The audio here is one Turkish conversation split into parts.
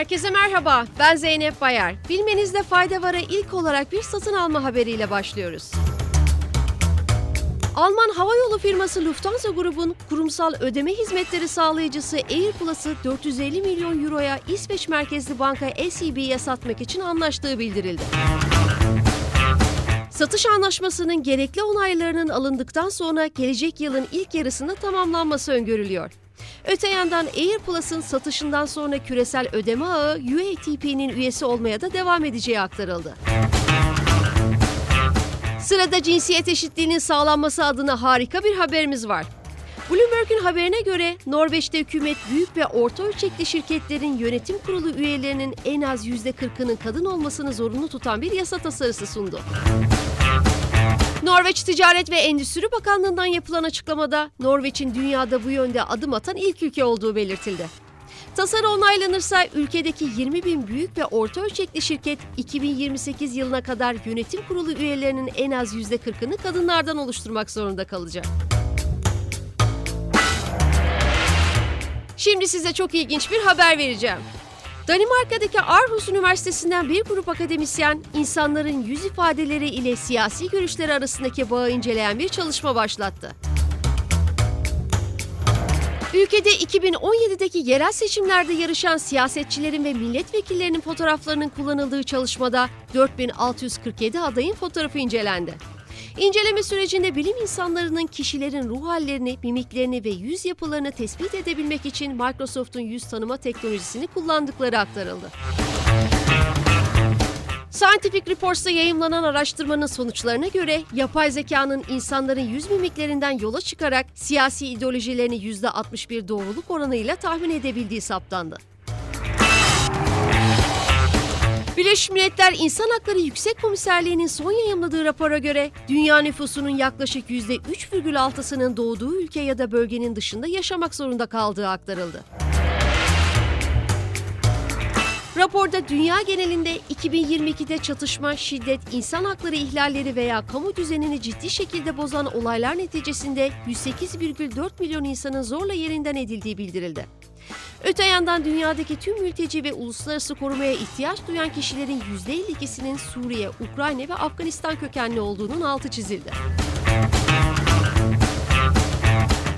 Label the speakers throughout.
Speaker 1: Herkese merhaba, ben Zeynep Bayar. Bilmenizde fayda vara ilk olarak bir satın alma haberiyle başlıyoruz. Alman havayolu firması Lufthansa grubun kurumsal ödeme hizmetleri sağlayıcısı Airplus'ı 450 milyon euroya İsveç merkezli banka SEB'ye satmak için anlaştığı bildirildi. Satış anlaşmasının gerekli onaylarının alındıktan sonra gelecek yılın ilk yarısında tamamlanması öngörülüyor. Öte yandan AirPlus'ın satışından sonra küresel ödeme ağı UATP'nin üyesi olmaya da devam edeceği aktarıldı. Sırada cinsiyet eşitliğinin sağlanması adına harika bir haberimiz var. Bloomberg'un haberine göre Norveç'te hükümet büyük ve orta ölçekli şirketlerin yönetim kurulu üyelerinin en az %40'ının kadın olmasını zorunlu tutan bir yasa tasarısı sundu. Norveç Ticaret ve Endüstri Bakanlığı'ndan yapılan açıklamada Norveç'in dünyada bu yönde adım atan ilk ülke olduğu belirtildi. Tasarı onaylanırsa ülkedeki 20 bin büyük ve orta ölçekli şirket 2028 yılına kadar yönetim kurulu üyelerinin en az %40'ını kadınlardan oluşturmak zorunda kalacak. Şimdi size çok ilginç bir haber vereceğim. Danimarka'daki Aarhus Üniversitesi'nden bir grup akademisyen, insanların yüz ifadeleri ile siyasi görüşleri arasındaki bağı inceleyen bir çalışma başlattı. Ülkede 2017'deki yerel seçimlerde yarışan siyasetçilerin ve milletvekillerinin fotoğraflarının kullanıldığı çalışmada 4647 adayın fotoğrafı incelendi. İnceleme sürecinde bilim insanlarının kişilerin ruh hallerini, mimiklerini ve yüz yapılarını tespit edebilmek için Microsoft'un yüz tanıma teknolojisini kullandıkları aktarıldı. Scientific Reports'ta yayımlanan araştırmanın sonuçlarına göre yapay zekanın insanların yüz mimiklerinden yola çıkarak siyasi ideolojilerini %61 doğruluk oranıyla tahmin edebildiği saptandı. Birleşmiş Milletler İnsan Hakları Yüksek Komiserliği'nin son yayımladığı rapora göre dünya nüfusunun yaklaşık %3,6'sının doğduğu ülke ya da bölgenin dışında yaşamak zorunda kaldığı aktarıldı. Raporda dünya genelinde 2022'de çatışma, şiddet, insan hakları ihlalleri veya kamu düzenini ciddi şekilde bozan olaylar neticesinde 108,4 milyon insanın zorla yerinden edildiği bildirildi. Öte yandan dünyadaki tüm mülteci ve uluslararası korumaya ihtiyaç duyan kişilerin %52'sinin Suriye, Ukrayna ve Afganistan kökenli olduğunun altı çizildi.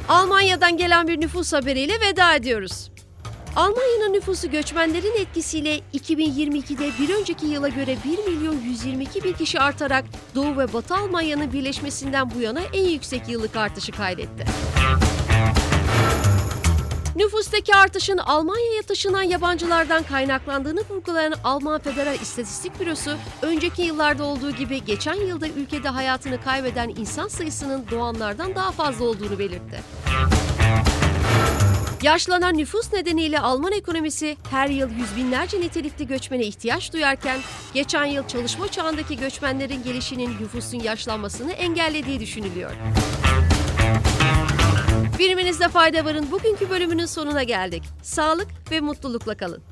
Speaker 1: Almanya'dan gelen bir nüfus haberiyle veda ediyoruz. Almanya'nın nüfusu göçmenlerin etkisiyle 2022'de bir önceki yıla göre 1 milyon 122 bin kişi artarak Doğu ve Batı Almanya'nın birleşmesinden bu yana en yüksek yıllık artışı kaydetti. Nüfustaki artışın Almanya'ya taşınan yabancılardan kaynaklandığını vurgulayan Alman Federal İstatistik Bürosu, önceki yıllarda olduğu gibi geçen yılda ülkede hayatını kaybeden insan sayısının doğanlardan daha fazla olduğunu belirtti. Yaşlanan nüfus nedeniyle Alman ekonomisi her yıl yüz binlerce nitelikli göçmene ihtiyaç duyarken, geçen yıl çalışma çağındaki göçmenlerin gelişinin nüfusun yaşlanmasını engellediği düşünülüyor. Biliminizde fayda varın bugünkü bölümünün sonuna geldik. Sağlık ve mutlulukla kalın.